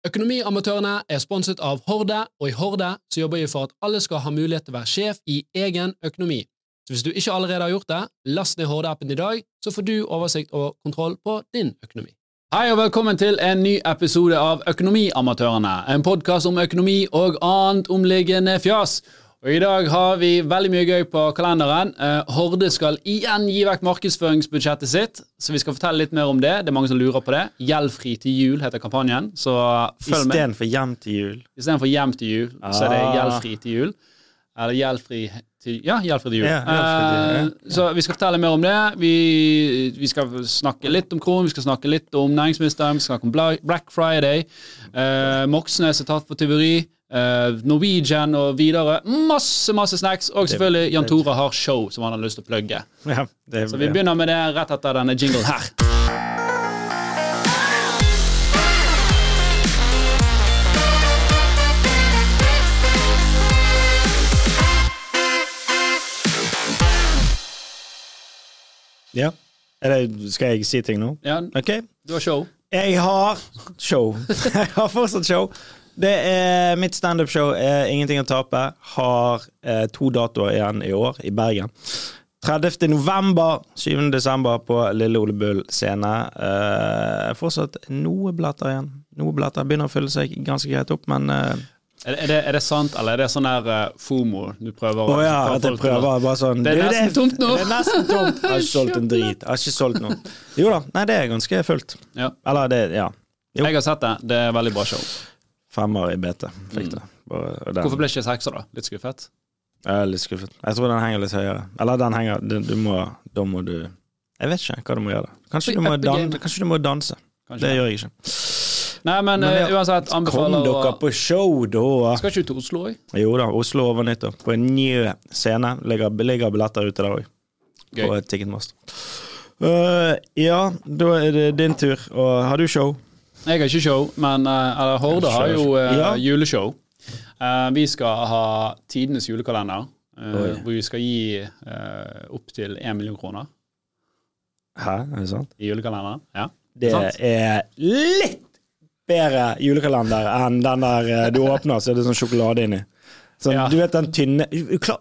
Økonomiamatørene er sponset av Horde, og i Horde så jobber vi for at alle skal ha mulighet til å være sjef i egen økonomi. Så hvis du ikke allerede har gjort det, last ned Horde-appen i dag, så får du oversikt og kontroll på din økonomi. Hei og velkommen til en ny episode av Økonomiamatørene, en podkast om økonomi og annet omliggende fjas. Og I dag har vi veldig mye gøy på kalenderen. Eh, Horde skal igjen gi vekk markedsføringsbudsjettet sitt, så vi skal fortelle litt mer om det. Det er mange som lurer på det. Gjeldfri til jul heter kampanjen, så følg med. Istedenfor hjem til jul. Istedenfor hjem til jul, så er det Ah. gjeldfri til jul. Eller gjeldfri til Ja, gjeldfri til jul. Ja, gjeldfri til jul, Eh, Så vi skal fortelle mer om det. Vi, vi skal snakke litt om Kron, vi skal snakke litt om næringsministeren, vi skal snakke om Black Friday. Eh, Moxnes er tatt for tyveri. Eh, Norwegian og videre. Masse, masse snacks. Og selvfølgelig Jan Tore har show som han har lyst til å plugge. Ja, det, Så vi begynner med det rett etter denne jinglen her. ja. Det, skal jeg si ting nå? Ja, Ok. du har show. Jeg har show. jeg har fortsatt show. Det er Mitt standup-show Ingenting å tape. Har eh, to datoer igjen i år, i Bergen. 30. november, 7. desember på Lille Ole Bull scene. Eh, fortsatt noe blatter igjen. Noe blatter begynner å fylle seg ganske greit opp, men eh, Er, er, det, er det sant, eller er det sånn der uh, FOMO du prøver Å ja, at jeg prøver bare sånn Det er nesten tomt nå. Det er nesten tomt. Jeg har ikke solgt en drit. Jeg har ikke solgt noe. Jo da, nei, det er ganske fullt. Ja. Eller det, ja. Jo. Jeg har sett det. Det er veldig bra show. Femmer i BT fikk det. Og den- Hvorfor ble ikke sekser, da? Litt skuffet? Jeg er litt skuffet. Jeg tror den henger litt høyere. Eller den henger du, du må, Da må du Jeg vet ikke hva du må gjøre. Kanskje du må, dan, kanskje du må danse. Kanskje Det gjør jeg ikke. Nei, men, Men eh, det- uansett, Kom dere på show, da! Skal ikke du til Oslo òg? Jo da, Oslo over nyttår. På en ny scene. Ligger, ligger billetter ute der òg. På Ticketmaster. Uh, ja, da er det din tur. Og har du show? Jeg har ikke show, men eller, Horde har jo Ja. juleshow. Uh, vi skal ha tidenes julekalender, hvor vi skal gi uh, opptil én million kroner Hæ, er det sant? i julekalenderen. Ja. Det er litt bedre julekalender enn den der du åpner, så er det sånn sjokolade inni. Sånn, Ja. Du vet den tynne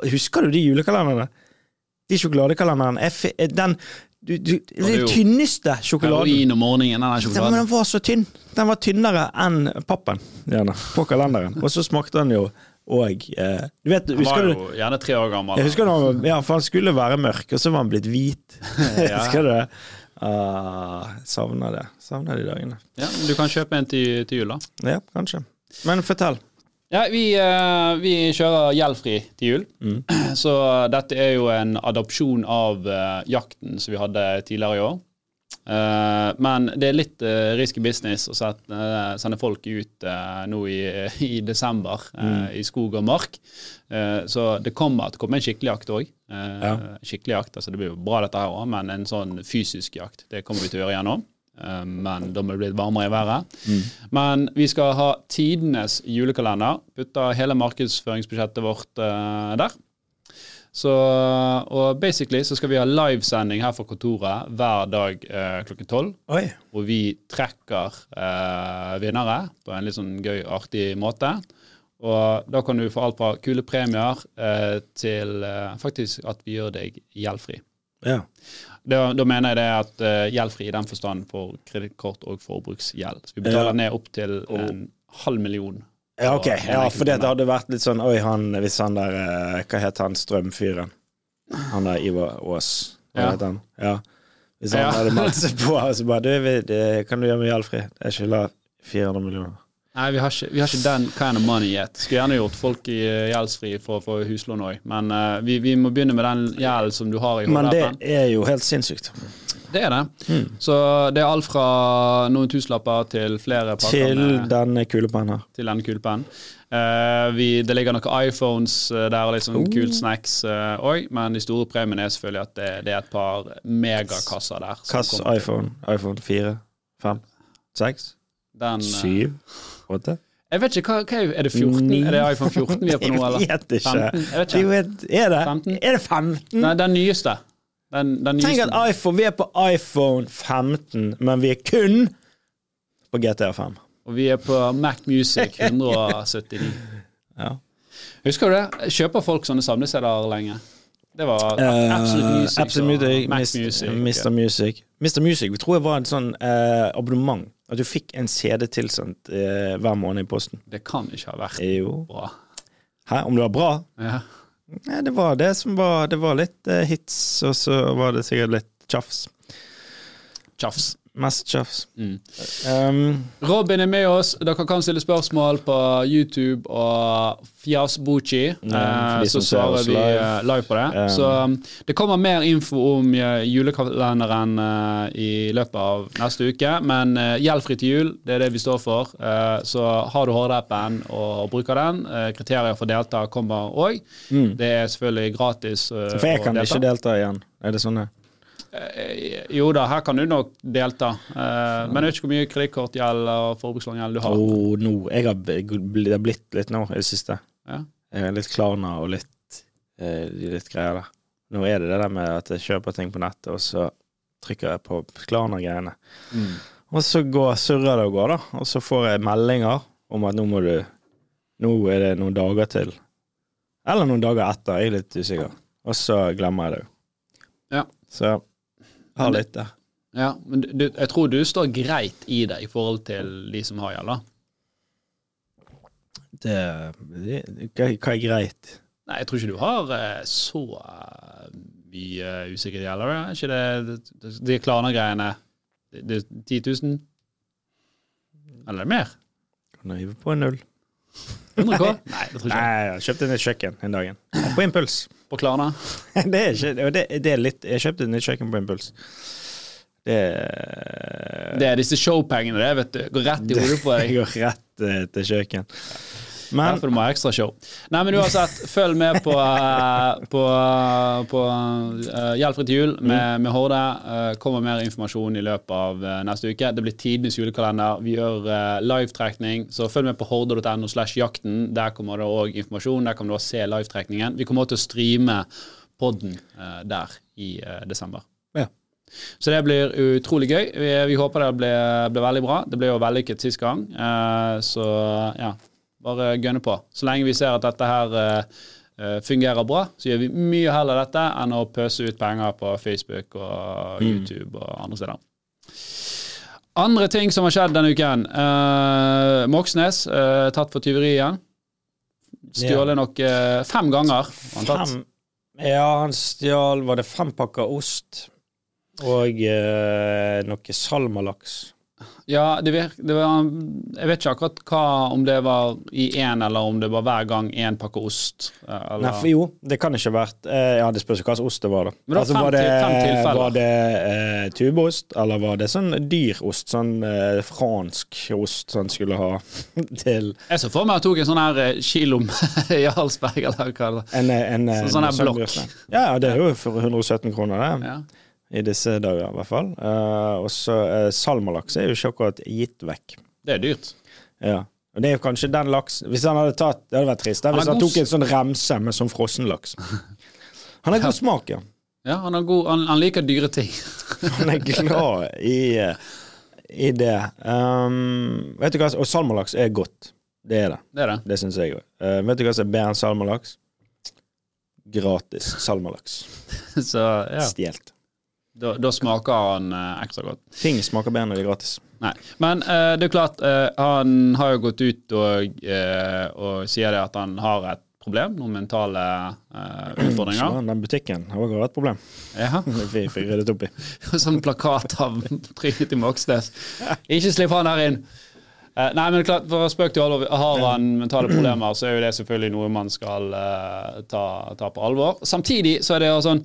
Husker du de julekalenderne? De sjokoladekalenderen. er er den du, du, det Den tynneste sjokoladen. Om morgenen, den sjokoladen. men den var så tynn. Den var tynnere enn pappen gjerne, på kalenderen. Og så smakte den jo og eh, Du vet, Han var du jo gjerne tre år gammel. jeg husker han ja, for han skulle være mørk, og så var han blitt hvit. Ja. husker du det? Uh, savner det. Savner de dagene. Ja, men du kan kjøpe en til, til jul, da. Ja, kanskje. Men fortell. Ja, vi, eh, vi kjører gjeldfri til jul. Mm. Så dette er jo en adopsjon av eh, jakten som vi hadde tidligere i år. Eh, men det er litt risky business å sende folk ut nå i, i desember Mm. i skog og mark. Så det kommer til å komme en skikkelig jakt òg. Skikkelig jakt, altså Det blir jo bra, dette her òg, men en sånn fysisk jakt det kommer vi til å gjøre igjen nå. Eh, men da må det bli varmere i været. Mm. Men vi skal ha tidenes julekalender. putte hele markedsføringsbudsjettet vårt eh, der. Så, og basically så skal vi ha livesending her fra kontoret hver dag eh, klokken tolv. Hvor vi trekker eh, vinnere på en litt sånn gøy, artig måte. Og da kan du få alt fra kule premier eh, til eh, faktisk at vi gjør deg gjeldfri. Ja. Da, da mener jeg det at uh, gjeldfri i den forstand for kredittkort og forbruksgjeld. Så vi betaler Ja. ned opp til en halv million. Ja, ok. Ja, for det hadde vært litt sånn Oi, han, hvis han der eh, Hva het han strømfyren? Han der Ivar Aas. Hva Ja. het han? Ja. Hvis han Ja. hadde meldt seg på, så bare Du, det kan du gjøre med gjeldfri? Jeg skylder 400 millioner. Nei, vi har, ikke, vi har ikke den kind of money yet. Skulle gjerne gjort folk i eh, gjeldsfri for å få huslån òg, men uh, vi, vi må begynne med den gjelden som du har i Men det er jo helt sinnssykt. Det er det. Mm. Så det er alt fra noen tusenlapper til flere pakker Til denne kulepennen her. til denne kulepennen. Uh, vi, det ligger noen iPhones eh, der og sånn Oh. kult snacks òg, men de store premiene er selvfølgelig at det, det er et par megakasser der. Hvilken iPhone? iPhone 4? 5? 6? Den, Syv? 7? 8? Jeg vet ikke, hva, hva er, er det 14? Ni. Er det iPhone 14 vi er på nå, eller? Jeg vet ikke. 15? Jeg vet ikke. Er det? 15? Er det 15? Nei, den nyeste. Den, den Tenk at iPhone, vi er på iPhone 15, men vi er kun på GTA 5. Og vi er på Mac Music 179. Ja. Husker du det? Kjøper folk sånne samlesteder lenge? Det var Eh, Absolute Music. Absolute Mac Mr. Music. Mr. Music. Mr. Music tror jeg var et sånn uh, abonnement. At du fikk en CD tilsendt eh, hver måned i posten. Det kan ikke ha vært Jo. bra. Hæ, om det var bra? Ja. Nei, det var det som var Det var litt eh, hits, og så var det sikkert litt tjafs. Tjafs. Mest tjafs. Mm. Um, Robin er med oss. Dere kan stille spørsmål på YouTube og Fjasbuchi. Eh, så svarer vi live. eh, live på det. Um, Så um, det kommer mer info om eh, julekalenderen uh, i løpet av neste uke. Men uh, gjeldfri til jul, det er det vi står for. Uh, så har du Horde-appen og bruker den, kriterier for delta kommer òg. mm. Det er selvfølgelig gratis. For jeg kan delta. ikke delta igjen. Er det sånn det? Eh, Jo da, her kan du nok delta. Eh, men jeg vet ikke hvor mye kredittkortgjeld og forbrukslångjeld du har. Oh, no. Jeg har blitt litt nå i det siste. Ja. Litt Klarna og litt, eh, litt greier der. Nå er det det der med at jeg kjøper ting på nettet, og så trykker jeg på Klarna-greiene. Mm. Og så går, surrer det og går, da. Og så får jeg meldinger om at nå må du Nå er det noen dager til. Eller noen dager etter, jeg er litt usikker. Og så glemmer jeg det jo. Ja. Så har litt ja. Ja, men du, jeg tror du står greit i det i forhold til de som har gjeld. da. Det, det, hva, hva er greit? Nei, jeg tror ikke du har eh, så eh, mye usikkert gjeld. Er ikke det det- de Klana-greiene det, det er 10 000? Eller er mer? Kan hive på en null? 100 K? Nei, det tror jeg ikke jeg. jeg kjøpte nytt kjøkken en dag. På impuls. På Klarna? Det er ikke det, det er litt Jeg kjøpte nytt kjøkken på impuls. Det Det er disse showpengene, det, vet du. Går rett i hodet på Det deg. går rett eh, til kjøkken. Men Derfor må ha ekstra show. Nei, men uansett, følg med på, eh, på, på uh, Gjeldfri til jul med, med Horde. Eh, kommer mer informasjon i løpet av eh, neste uke. Det blir tidenes julekalender. Vi gjør uh, livetrekning, så følg med på horde.no slash jakten. Der kommer det òg informasjon. Der kan du også se livetrekningen. Vi kommer også til å streame podden eh, der i eh, desember. Ja. Så det blir utrolig gøy. Vi, vi håper det blir, blir veldig bra. Det ble jo vellykket sist gang. Uh, så ja, bare gønne på. Så lenge vi ser at dette her eh, eh, fungerer bra, så gjør vi mye heller dette enn å pøse ut penger på Facebook og YouTube og andre steder. Andre ting som har skjedd denne uken. Uh, Moxnes eh, tatt for tyveri igjen. Stjålet nok eh, fem ganger. Fem Ja, han stjal Var det fem pakker ost og eh, noe salmalaks? Ja, det virk, det var, jeg vet ikke akkurat hva, om det var i én, eller om det var hver gang én pakke ost. eh, Eller, Nei, for jo, det kan ikke ha vært eh, Ja, det spørs jo hva slags ost det var, da. Men det var fem var det, fem tilfeller. var det eh, tubeost, eller var det sånn dyrost? Sånn eh, fransk ost som skulle ha til Jeg så for meg at tok en sånn her eh, kilo med Jarlsberg, eller hva det er. en, en, en sånn her blokk. Ja, ja, det er jo for 117 kroner, det. Ja. I disse dager, i hvert fall. Uh, og så uh, salmalaks er jo ikke akkurat gitt vekk. Det er dyrt. Ja. Og det er jo kanskje den laks Hvis han hadde tatt Det hadde vært trist. hvis Han han tok en sånn remse med sånn frossenlaks. Han har god smak, ja. Ja, han, god, han, han liker dyre ting. Han er glad i, eh, i det. Um, vet du hva, Og salmalaks er godt. Det er det. Det er det. Det syns jeg òg. vet du hva som er bedre enn salmalaks? Gratis salmalaks. Så ja, Stjålet. Da, da smaker han eh, ekstra godt. Ting smaker bedre når det er gratis. Nei. Men uh, det er klart, uh, han har jo gått ut og, uh, og sier det at han har et problem, noen mentale utfordringer. Så den butikken har også et problem. Ja. Vi fikk ryddet opp i. Sånn plakat av trynet til Moxnes. Ikke slipp han her inn! Nei, men klart, for spøk til alvor, har han mentale problemer, så er jo det selvfølgelig noe man skal uh, ta, ta på alvor. Samtidig så er det jo sånn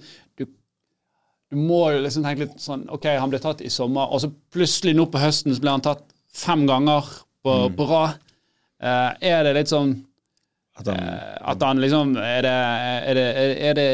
du, må jo liksom tenke litt sånn OK, han ble tatt i sommer, og så plutselig nå på høsten så ble han tatt fem ganger på, på rad. Uh, er det litt sånn At han, uh, At han liksom Er det, er det, er det,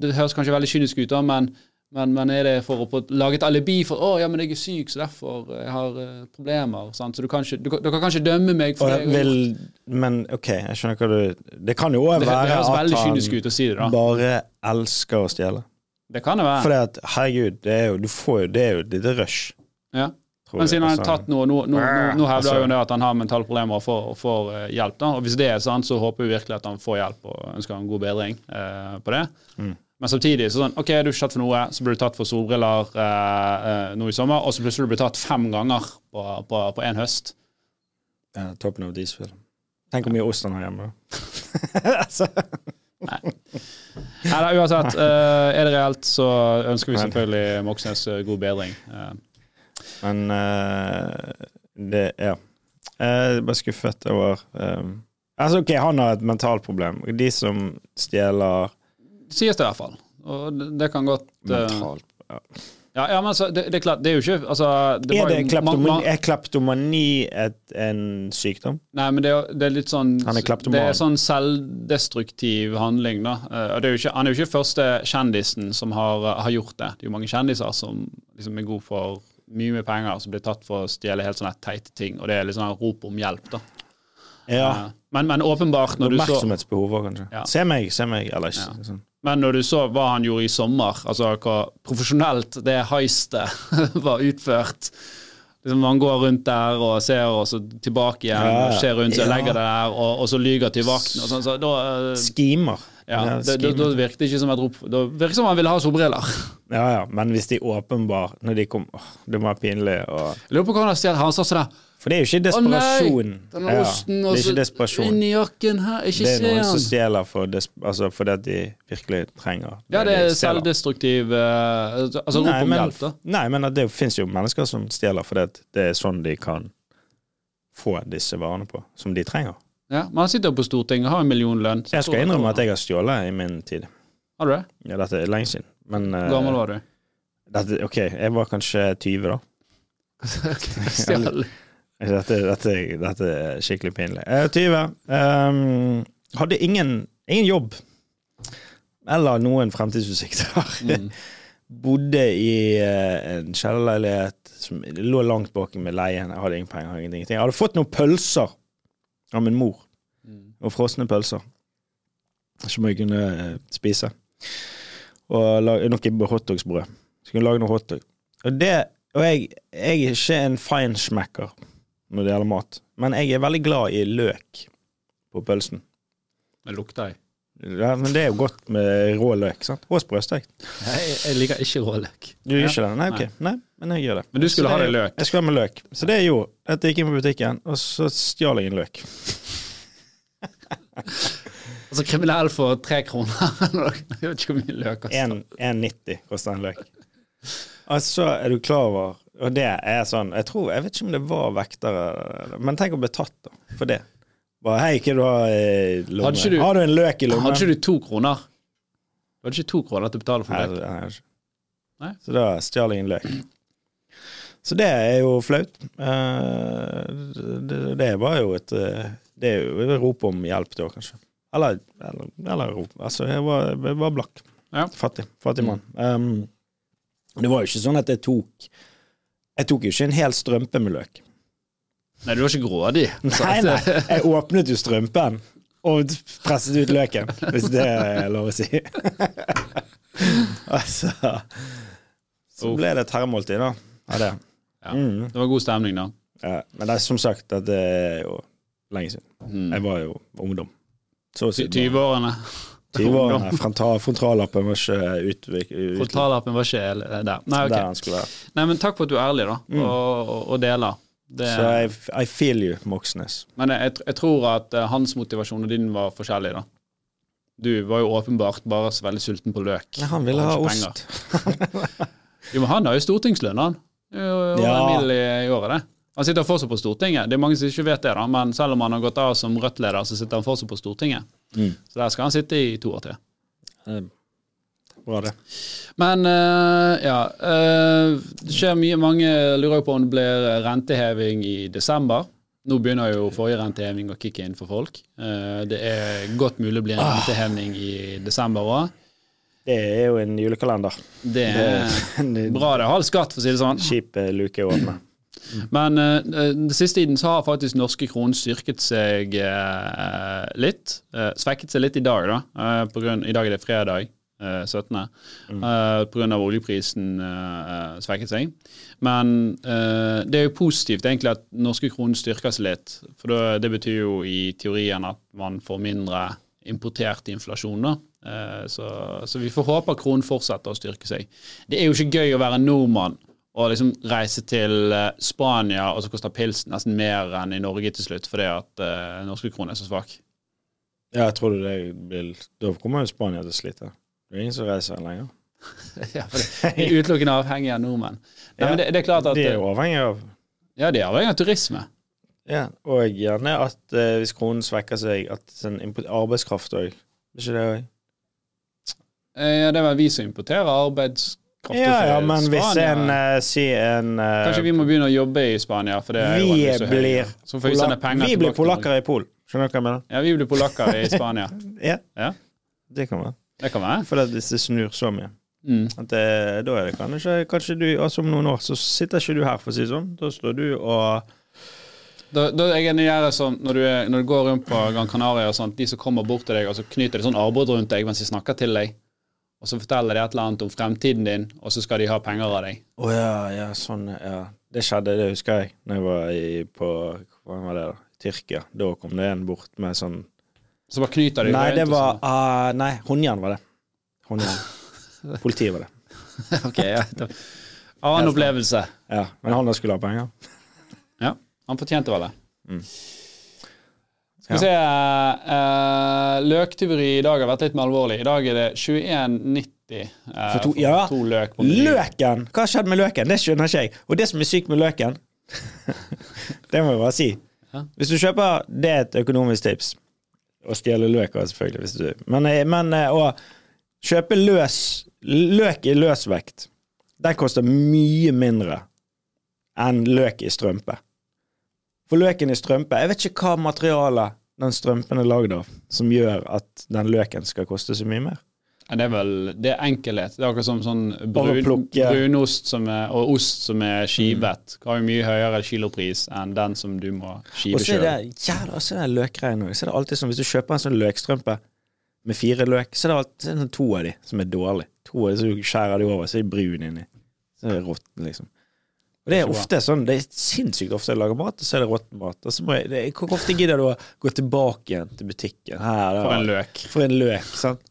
det høres kanskje veldig kynisk ut, da, men, men, men er det for å på, lage et alibi for å, ja, men jeg er syk, så derfor jeg har jeg problemer? Sant? Så du kan, ikke, du, du kan kanskje dømme meg for det. vil, men OK, jeg skjønner hva du Det kan jo òg være at han ut si bare elsker å stjele. Det kan det være. For herregud, det er jo, du får jo, det er jo et lite rush. Ja. Men siden han er Altså, tatt noe, nå, nå, nå, nå hevder Altså- jo at han har mentale problemer og får, og får eh, hjelp. da, og Hvis det er sant, så håper vi virkelig at han får hjelp og ønsker han god bedring eh, på det. Mm. Men samtidig så sånn, ok, du er ikke tatt for noe, så blir du tatt for solbriller eh, eh, nå i sommer, og så plutselig blir du tatt fem ganger på én på, på en høst. ja, toppen av diesel. Tenk hvor mye ost han har hjemme. altså, Nei, da, uansett, eh, er det reelt, så ønsker vi selvfølgelig Moxnes eh, god bedring. Eh, men det Ja. Jeg er bare skuffet over um, Altså, OK, han har et mentalt problem. De som stjeler sies det i hvert fall. Og det, det kan godt mentalt ja. Ja, ja, men altså, det, det er klart, det er jo ikke altså, det Er, var det kleptomani, man, man, er kleptomani et, en sykdom? Nei, men det er, det er litt sånn Han er kleptoman. Det er sånn selvdestruktiv handling, da. Er ikke, han er jo ikke første kjendisen som har, har gjort det. Det er jo mange kjendiser som liksom er god for mye med penger, som blir tatt for å stjele helt sånne teite ting, og det er litt sånn rop om hjelp, da. Ja. Eh, Men, men åpenbart, når du så Oppmerksomhetsbehov òg, kanskje. Ja. Se meg, se meg. Eller ikke. Ja. Sånn. Men når du så hva han gjorde i sommer, altså hva profesjonelt det heistet var utført liksom Man går rundt der og ser, og så tilbake igjen, Ja, ser rundt, seg, ja. legger det der, og, og så lyger til vakten. Og sånn, så da, eh, Schemer. Ja, det, da, da virket det ikke som et rop Da virket som han ville ha solbriller. Ja, ja, men hvis de åpenbar Når de kom åh, Det må være pinlig. Og, Jeg lurer på hva han har stjålet. Han sa sånn der for det er jo ikke Å nei! desperasjon. Denne Ja, osten det og så ikke desperasjon. inn jakken her. Ikke Det er noen som stjeler for des altså fordi de virkelig trenger Ja, det er de selvdestruktiv uh, Altså rop Nei, om men, hjelp, da. nei, men det fins jo mennesker som stjeler fordi det er sånn de kan få disse varene på, som de trenger. Ja, men han sitter jo på Stortinget og har en millionlønn. lønn Jeg skal innrømme at jeg har stjålet i min tid. Har du det? Ja, dette er lenge siden. Men eh, Hvor gammel var du? dette, OK, jeg var kanskje 20, da. Dette, dette, dette er skikkelig pinlig. Er 20. Um, hadde ingen, ingen jobb. Eller noen fremtidsutsikter. Mm. Bodde i uh, en kjellerleilighet som lå langt bak med leien. Jeg hadde ingen penger. ingenting. Jeg hadde fått noen pølser av min mor. Mm. Og frosne pølser. Som jeg kunne eh, spise. Og noe hotdogsbrød. Så kunne jeg lage noe hotdog. Og, det, og jeg, jeg er ikke en feinschmecker når det gjelder mat, men jeg er veldig glad i løk på pølsen. Det lukter jeg. Ja, men det er jo godt med rå løk. sant? Og sprøstekt. Nei, jeg liker ikke rå løk. Du gjør Ja. ikke det? Nei, ok. Nei, men jeg gjør det. Men du skulle Så ha det- deg løk. Jeg skulle ha med løk. Så det jeg gjorde, at jeg gikk inn på butikken, og så stjal jeg en løk. Altså kriminell for tre kroner. jeg vet ikke hvor mye løk koster. En- 1,90 koster en løk. Og så er du klar over Og det er sånn Jeg tror, jeg vet ikke om det var vektere, men tenk å bli tatt da, for det. Bare, Hei, hva du har i Hadde lommen? ikke du- Har du en løk i lommen? Hadde ikke du to kroner? Du hadde ikke to kroner til å betale for Nei, det nei, jeg ikke. Nei. Så da stjal jeg en løk. Så det er jo flaut. Eh, det, det var jo et eh, Det er jo et rop om hjelp da, kanskje. Eller, eller, eller rop Altså, jeg var, jeg var blakk. Ja. Fattig. Fattig mann. Um, det var jo ikke sånn at jeg tok Jeg tok jo ikke en hel strømpe med løk. Nei, du var ikke grådig. Nei, nei. Jeg åpnet jo strømpen og presset ut løken, hvis det er lov å si. altså Så ble det terremåltid, da. Av det. Ja. Mm. Det var god stemning, da. Ja, men det er som sagt det er jo lenge siden. Mm. Jeg var jo ungdom. Så å si. 20-årene. 20-årene. Frontallappen var ikke utvik... ut, Frontallappen var ikke der. Nei, ok. der han skulle være. Nei, men takk for at du er ærlig, da, Mm. og, og deler. Det, Så I, I feel you, Moxnes. men jeg, jeg tror at eh, hans motivasjon og din var forskjellig, da. Du var jo åpenbart bare så veldig sulten på løk. Nei, han ville ha ost. Jo, men han har jo stortingslønn, han. Jo, jo, Ja. en mil i, i året, det. Han sitter fortsatt på Stortinget. Det er mange som ikke vet det, da, men selv om han har gått av som Rødt-leder, så sitter han fortsatt på Stortinget. Mm. Så der skal han sitte i to år til. Eh, Bra, det. Men uh, ja uh, Det skjer mye. Mange lurer på om det blir renteheving i desember. Nå begynner jo forrige renteheving å kicke inn for folk. Uh, det er godt mulig å bli en renteheving i desember òg. Det er jo en julekalender. Det er bra det er halv skatt, for å si det sånn. Kjip eh, luke å åpne. Men uh, den siste tiden så har faktisk norske kronen styrket seg uh, litt. Uh, svekket seg litt i dag, da. Eh, på grunn, I dag er det fredag. Eh, 17. eh, på grunn av oljeprisen eh, eh, svekket seg. Men uh, det er jo positivt egentlig at norske kronen styrker seg litt. For det, det betyr jo i teorien at man får mindre importert inflasjon. da. Eh, så, så vi får håpe at kronen fortsetter å styrke seg. Det er jo ikke gøy å være nordmann og liksom reise til eh, Spania, og så koster pilsen nesten mer enn i Norge til slutt fordi at uh, norske kroner er så svak. Ja, jeg tror det blir Da kommer jo Spania til å slite. Det er ingen som reiser lenger. ja, for det er utelukkende avhengig av nordmenn. Nei, Ja, men det, det er klart at De er jo avhengig av Ja, de er avhengig av turisme. Ja, og gjerne at eh, hvis kronen svekker seg, at sånn arbeidskraft òg. Er ikke det òg? Eh, Ja, det er vel vi som importerer arbeidskraft Ja, ja, men hvis en uh, sier en uh, Kanskje vi må begynne å jobbe i Spania, for det er jo vi aldri så blir, Så får vi sende penger vi blir polakker i Polen. Skjønner du hva jeg mener? Ja, vi blir polakker i Spania. Ja, Ja, det kan være. Det kan være. For hvis det snur så mye. Mm. At det, da er det kanskje, kanskje du Altså om noen år så sitter ikke du her, for å si det sånn. Da står du og Da, da jeg er det når du, er, når du går rundt på Gran Canaria og sånt, de som kommer bort til deg, og så knyter de sånn arbeid rundt deg mens de snakker til deg, og så forteller de et eller annet om fremtiden din, og så skal de ha penger av deg. Å ja, ja, sånn, ja. Det skjedde, det husker jeg, når jeg var i, på Hva var det, da? Tyrkia. Da kom det en bort med sånn Så var knyta de Nei, det var uh, Nei, håndjern var det. Håndjern. Politiet var det. Ok, ja. Annen opplevelse. Ja, Men han skulle ha penger. Ja, han fortjente vel det. Mm. Skal vi se uh, Løktyveri i dag har vært litt mer alvorlig. I dag er det 21,90 uh, For to- ja. to løk på. Løken! Hva har skjedd med løken? Det skjønner ikke jeg. Og det som er sykt med løken Det må jeg bare si. Ja. Hvis du kjøper Det er et økonomisk tips. Å stjele løk også, selvfølgelig. Hvis du, men, eh, men eh, å kjøpe løs løk i løsvekt, den koster mye mindre enn løk i strømpe. For løken i strømpe Jeg vet ikke hva materialet den strømpen er lagd av, som gjør at den løken skal koste så mye mer. Ja, Det er vel det er enkelhet. Det er akkurat som sånn brun, brunost som er, og ost som er skivet. Har jo mye høyere kilopris enn den som du må skive sjøl. Og så er det løkgreiene òg. Så er det alltid sånn hvis du kjøper en sånn løkstrømpe med fire løk, så er det alltid sånn to av de som er dårlige. To av de som skjærer de over, så er de brun inni. Så er det råtten, liksom. Og det er ofte sånn, det er sinnssykt ofte jeg lager mat, og så er det råtten mat. Og så må jeg, det, hvor ofte gidder du å gå tilbake igjen til butikken? Her, da. For en løk. For en løk, sant?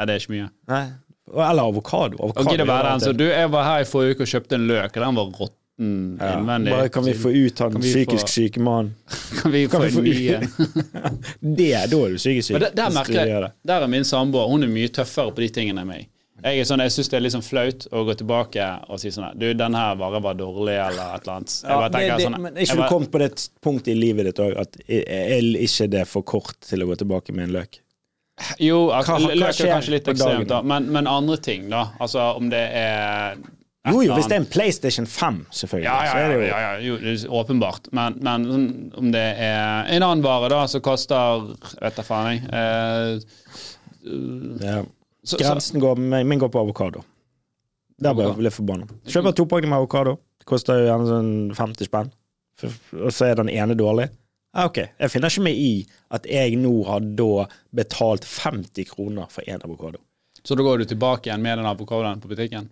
Ja, det er ikke mye. Nei. Eller avokado. Avokado være den, så du, Jeg var her i forrige uke og kjøpte en løk, og den var råtten ja. innvendig. Bare kan vi få ut han psykisk få- syke mannen? Kan vi Kan få en ny en? Det, da er du psykisk syk. Men der, der merker jeg. Der er min samboer. Hun er mye tøffere på de tingene enn meg. Jeg er sånn, jeg syns det er litt sånn flaut å gå tilbake og si sånn Du, den her bare var dårlig, eller et eller annet. Ja, det, det, sånn men er ikke du kommet på det punktet i livet ditt òg at er ikke det for kort til å gå tilbake med en løk? Jo, Hva- hva er skjer kanskje litt ekstremt, da. Men, men andre ting, da. Altså om det er Jo, jo, hvis det er en PlayStation 5, selvfølgelig. ja, ja, ja, ja, ja, jo, det er åpenbart. Men, men sånn, om det er en annen vare da som koster Vet da faen, jeg. Eh, ja. Grensen går, min min går på avokado. Der ble jeg litt forbanna. Kjøper to pakker med avokado. Koster jo gjerne sånn 50 spenn. Og så er den ene dårlig. Ja, ok, Jeg finner ikke meg i at jeg nå har da betalt 50 kroner for én avokado. så da går du tilbake igjen med den avokadoen på butikken?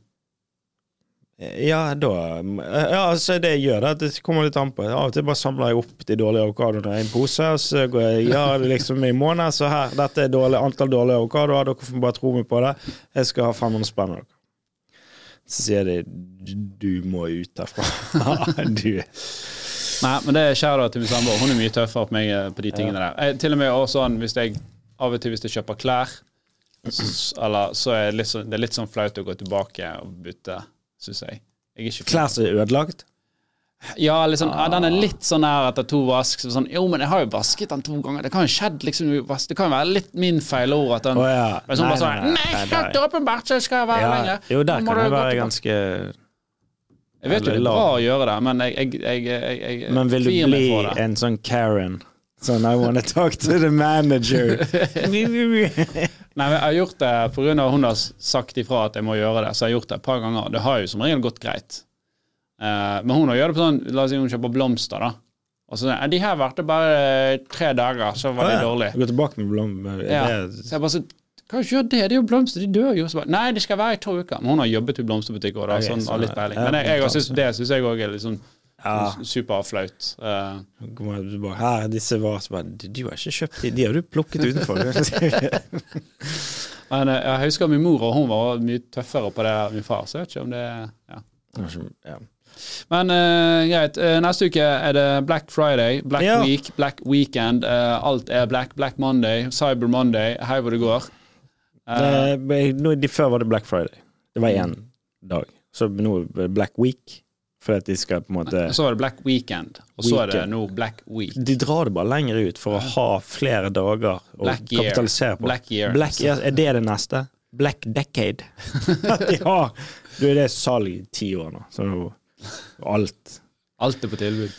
Ja, da Ja, altså det jeg gjør, det, det kommer litt an på. Av og til bare samler jeg opp de dårlige avokadoene i en pose, og så går jeg ja, liksom i måned, så her, dette er dårlig, antall dårlige avokadoer, dere får bare tro meg på det. Jeg skal ha 500 spenn av dere. Så sier de du må ut derfra. du Nei, men det er kjære til min samboer. Hun er mye tøffere på meg eh, på de tingene der. Jeg, til og med også sånn hvis jeg av og til hvis jeg kjøper klær, så, eller, så er det litt sånn, det er litt sånn flaut å gå tilbake og bytte, syns jeg. jeg. Klær som er ødelagt. Ja, liksom, ja, den er litt sånn her etter to vask. Så sånn, jo, men jeg har jo vasket den to ganger. Det kan jo skjedd liksom Det kan jo være litt min feil ord at den oh, ja. Men sånn sånn Nei, nei, helt åpenbart så skal jeg være Ja, lenger. jo, der kan jeg gå være ganske Jeg vet jo det er bra å gjøre det, men jeg, jeg, jeg, jeg, Men vil du bli en sånn Karen? Sånn I wanna talk to the manager. Nei, men jeg har gjort det pga. hun har sagt ifra at jeg må gjøre det. Så jeg har gjort det et par ganger. Det har jo som regel gått greit. Uh, men hun har gjør det på sånn La oss si hun kjøper blomster, da. Og så hun, De her varte bare tre dager, så var de dårlige. Gå tilbake med blom... Ja. det- Så jeg bare så hva gjør det? Det er jo blomster, de dør jo. Så bare, Nei, det skal være i to uker. Men hun har jobbet i blomsterbutikk òg, da, okay, sånn, har litt peiling. ja, Men jeg, jeg, synes, det syns jeg òg er litt sånn Ja. superflaut. Uh, Kommer du disse var så bare Du har ikke kjøpt de, de har du plukket utenfor. men eh, jeg husker min mor, og hun var mye tøffere på det enn min far, så jeg vet ikke om det ja. ja. Men uh, greit. Eh, neste uke er det Black Friday, Black Ja. Week, Black Weekend. Uh, alt er Black. Black Monday, Cyber Monday, hei hvor det går. Eh, Det, de, før var det Black Friday. Det var én dag. Så nå er det Black Week. For at de skal på en måte så var det Black Weekend, og så er det nå Black Week. De drar det bare lenger ut for å ha flere dager å Black year. på. Black year. Black, year. er det det neste? Black decade. At de har Du, det er salg i ti år nå, så alt Alt er på tilbud.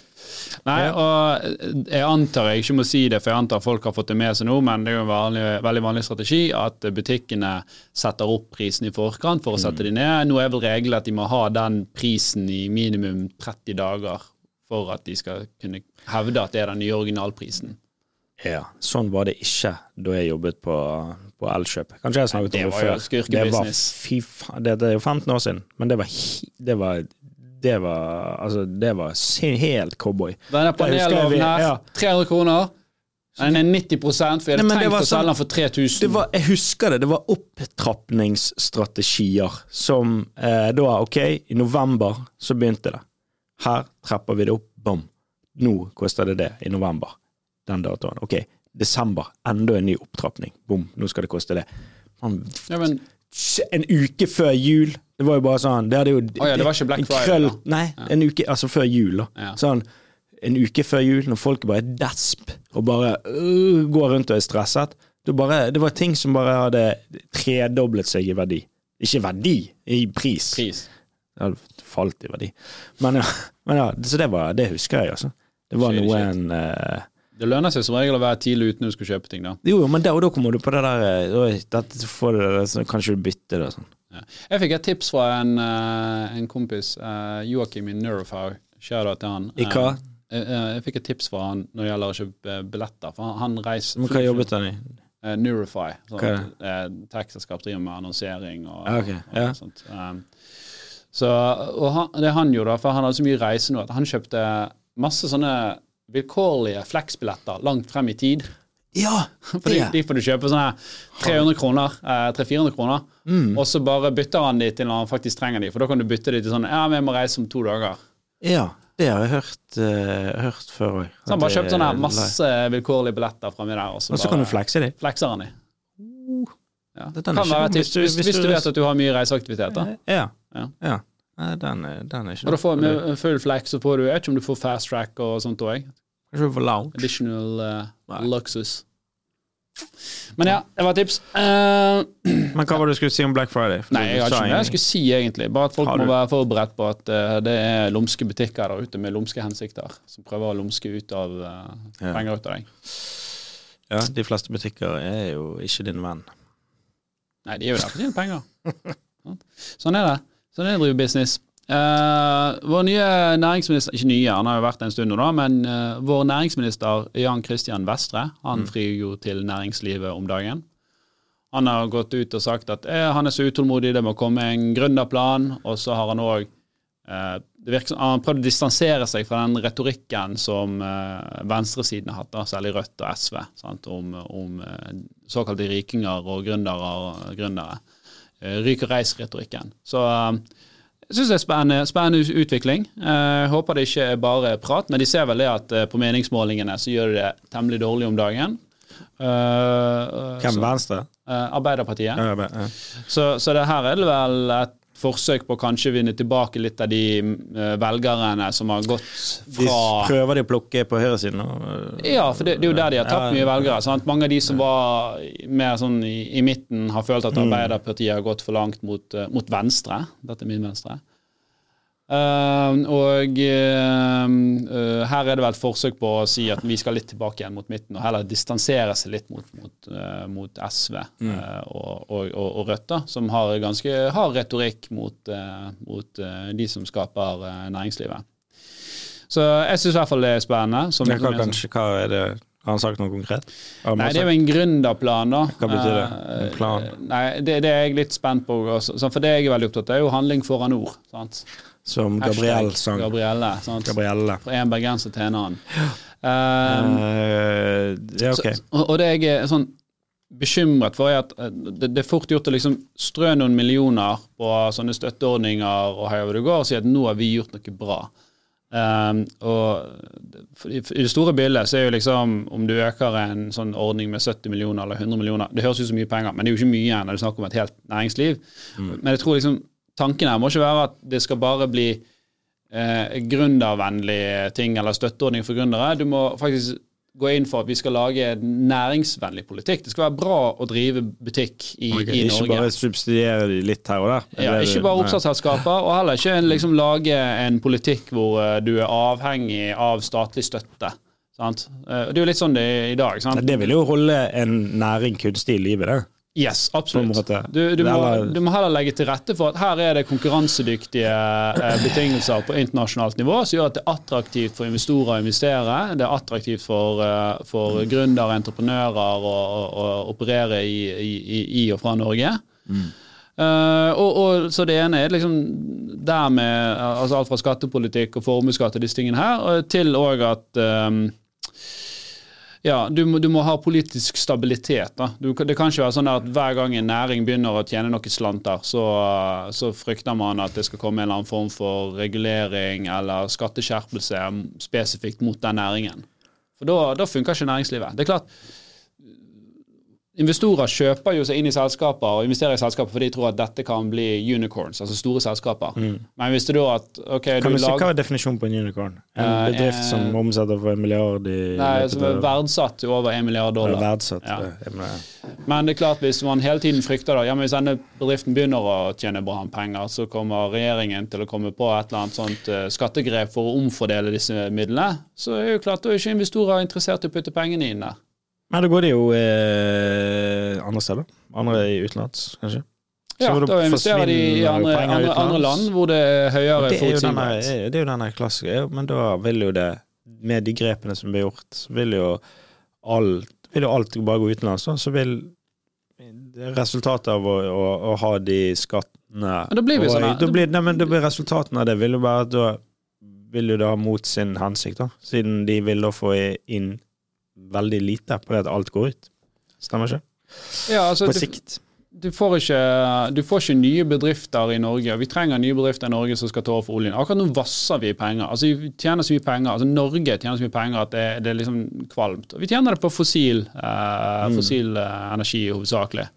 Nei, og jeg antar jeg ikke må si det, for jeg antar folk har fått det med seg nå, men det er jo en vanlig, veldig vanlig strategi at butikkene setter opp prisen i forkant for å sette de ned. Nå er vel regelen at de må ha den prisen i minimum 30 dager for at de skal kunne hevde at det er den nye originalprisen. Ja, sånn var det ikke da jeg jobbet på, på Elkjøp. Kanskje jeg snakket Det om det var jo før. skurkebusiness. Det var, fy faen, det, det er jo 15 år siden, men det var, det var det var Altså, det var helt cowboy. Denne panelovnen her, ja. 300 kroner. Den er 90 for jeg hadde Nei, tenkt å selge sånn- den for 3000. Det var, jeg husker det. Det var opptrappingsstrategier som eh, da Ok, i november så begynte det. Her trapper vi det opp. Bom. Nå koster det det i november. Den datoen. Ok, desember. Enda en ny opptrapping. Bom, nå skal det koste det. Man, ja, men, en uke før jul. Det var jo bare sånn Det hadde jo oh, ja, det var ikke Black en Friday, krøll-. Nei, en uke Altså før jul, da. Sånn en uke før jul, når folk bare er desp og bare øh, går rundt og er stresset. Det, bare, det var ting som bare hadde tredoblet seg i verdi. Ikke verdi, i pris. pris. Det hadde falt i verdi. Men ja, men ja så det, var, det husker jeg, altså. Det var noe en uh, Det lønner seg som regel å være tidlig ute når du skal kjøpe ting, da. Jo, men da, og da kommer du på det der Oi, dette får du kanskje du bytter det og sånn. Ja. Jeg fikk et tips fra en, eh, en kompis, uh, Joakim i Neurofag. Shout-out til han. I hva? Eh, eh, jeg fikk et tips fra han når det gjelder å kjøpe eh, billetter. For han, han reiser Men hva jobbet han i? Uh, Neurify. Sånn, uh, Tech-selskap driver med annonsering og, okay, ok, og, ja. sånt. Um, så, og han, det han gjorde, for han hadde så mye reise nå, at han kjøpte masse sånne vilkårlige Flex-billetter langt frem i tid. Ja! For de, de får du kjøpe sånne her 300 kroner, eh, 300-400 kroner, Mm. og så bare bytter han de til når han faktisk trenger de, for da kan du bytte de til sånn Ja, vi må reise om to dager. Ja, det har jeg hørt, uh, hørt før òg. Så han bare kjøpte sånne her masse vilkårlige billetter framme der, og så, Og så kan du flekse de. flekser han de. Ja. Det Kan være tips hvis, hvis, du vet at du har mye reiseaktiviteter. Ja. Ja. ja. Nei, Den, er- den er ikke Og da får med full flex, så får du Jeg vet ikke om du får fast track og sånt òg. Kanskje du får lounge? Additional uh, Nei. luxus. Men ja, det var et tips. Uh, Men hva var det du skulle si om Black Friday? For Nei, jeg har ikke noe jeg skulle si, egentlig. Bare at folk må være forberedt på at uh, det er lumske butikker der ute med lumske hensikter, som prøver å lumske ut av uh, Ja. penger ut av deg. Ja, de fleste butikker er jo ikke din venn. Nei, de er jo der for å penger. sånn er det. Sånn er det å drive business. Eh, vår nye næringsminister Ikke nye, han har jo vært en stund nå, da, men uh, vår næringsminister Jan Christian Vestre han flyr jo til næringslivet om dagen. Han har gått ut og sagt at eh, han er så utålmodig, det må komme en gründerplan. Og så har han òg eh, virker som Han prøvd å distansere seg fra den retorikken som eh, venstresiden har hatt, da, særlig Rødt og SV, sant, om, om eh, såkalte rikinger og gründere. Gründere. Eh, Ryk og reis-retorikken. Så eh, jeg syns det er spennende, spennende utvikling. Eh, Jeg håper det ikke er bare prat, men de ser vel det at eh, på meningsmålingene så gjør de det temmelig dårlig om dagen. Eh, Hvem så- venstre? Arbeiderpartiet. Ja, ja, ja. Så, så det her er det vel et forsøk på å kanskje vinne tilbake litt av de eh, velgerne som har gått fra De prøver de å plukke på høyresiden nå? Ja, for det, det er jo der de har tapt Ja, mye velgere. Sant? Mange av de som var mer sånn i, i midten, har følt at Arbeiderpartiet har gått for langt mot, eh, mot venstre. Dette er min venstre. Eh, og uh, eh, her er det vel et forsøk på å si at vi skal litt tilbake igjen mot midten, og heller distansere seg litt mot, mot, uh, mot SV mm. og, og, og, og Rødt, da, som har ganske hard retorikk mot, eh, mot eh, de som skaper eh, næringslivet. Så jeg syns i hvert fall det er spennende. Som, hva, kanskje, hva er det Har han sagt noe konkret? Nei, det er jo en gründerplan, da. Hva betyr det? Eh, En plan? Nei, det, det er jeg litt spent på. Sånn, For det jeg er veldig opptatt av, er jo handling foran ord. Sant? Som Gabrielle sang. Gabrielle? Gabrielle. Fra en bergenser til en annen. Um, uh, ja, ok. så, og, det jeg er sånn bekymret for, er at eh, det, det er fort gjort å liksom strø noen millioner på sånne støtteordninger og hei hvor det går, og si at nå har vi gjort noe bra. Um, og i, det store bildet så er jo liksom om du øker en sånn ordning med 70 millioner eller 100 millioner Det høres ut som mye penger, men det er jo ikke mye igjen når du snakker om et helt næringsliv. Men jeg tror liksom tanken her må ikke være at det skal bare bli eh, gründervennlige ting eller støtteordning for gründere. Du må faktisk gå inn for at vi skal lage en næringsvennlig politikk. Det skal være bra å drive butikk i, okay, i Ikke Norge. bare subsidiere de litt her og der. Ja, ikke bare oppstartsselskaper, og heller ikke liksom lage en politikk hvor eh, du er avhengig av statlig støtte. Sant? Eh, Det er jo litt sånn det er i dag. Sant? Det vil jo holde en næring kunstig i livet, det. Yes, absolutt. Du, du, må, du må heller legge til rette for at her er det konkurransedyktige eh, betingelser på internasjonalt nivå som gjør at det er attraktivt for investorer å investere. Det er attraktivt for, eh, for gründere, entreprenører å, å, operere i, i, i- og fra Norge. Eh, og, og, så det ene er liksom der med altså alt fra skattepolitikk og formuesskatt og disse tingene her, til òg at eh, ja, du må, du må ha politisk stabilitet. Da. Du, det kan ikke være sånn at hver gang en næring begynner å tjene noen slanter, så, så frykter man at det skal komme en eller annen form for regulering eller skatteskjerpelse spesifikt mot den næringen. For da, da funker ikke næringslivet. Det er klart, Investorer kjøper jo seg inn i selskaper og investerer i selskaper fordi de tror at dette kan bli unicorns, altså store selskaper. Men hvis du da at ok, Mm. Kan du du lager Hva er definisjonen på en unicorn? En uh, bedrift som eh, omsetter for en milliard i Nei, som er verdsatt til over en milliard dollar. verdsatt. Ja. eh, Men det er klart hvis man hele tiden frykter da, ja, men hvis denne bedriften begynner å tjene bra penger, så kommer regjeringen til å komme på et eller annet sånt eh, skattegrep for å omfordele disse midlene, så er jo klart da er ikke investorer interessert i å putte pengene inn der. Men da går det jo eh, andre steder. Andre i utenlands, kanskje. Så Ja, da da investerer de i andre, andre, andre land hvor det er høyere er forutsigbarhet. det er jo denne klassiske Men da vil jo det, med de grepene som blir gjort, så vil jo alt, vil jo alt bare gå utenlands. da. Så vil resultatet av å, å, å ha de skattene Men da blir vi sånn da blir, nei, men da blir Resultatene av det vil jo være at da vil jo det ha mot sin hensikt, da. Siden de vil da få inn veldig lite på det at alt går ut. Stemmer ikke? Ja, altså, På du, sikt. du, får ikke, du får ikke nye bedrifter i Norge. Vi trenger nye bedrifter i Norge som skal ta over for oljen. Akkurat nå vasser vi penger. Altså, vi tjener så mye penger. Altså, Norge tjener så mye penger at det, det er liksom kvalmt. Og vi tjener det på fossil, eh, fossil mm. energi hovedsakelig.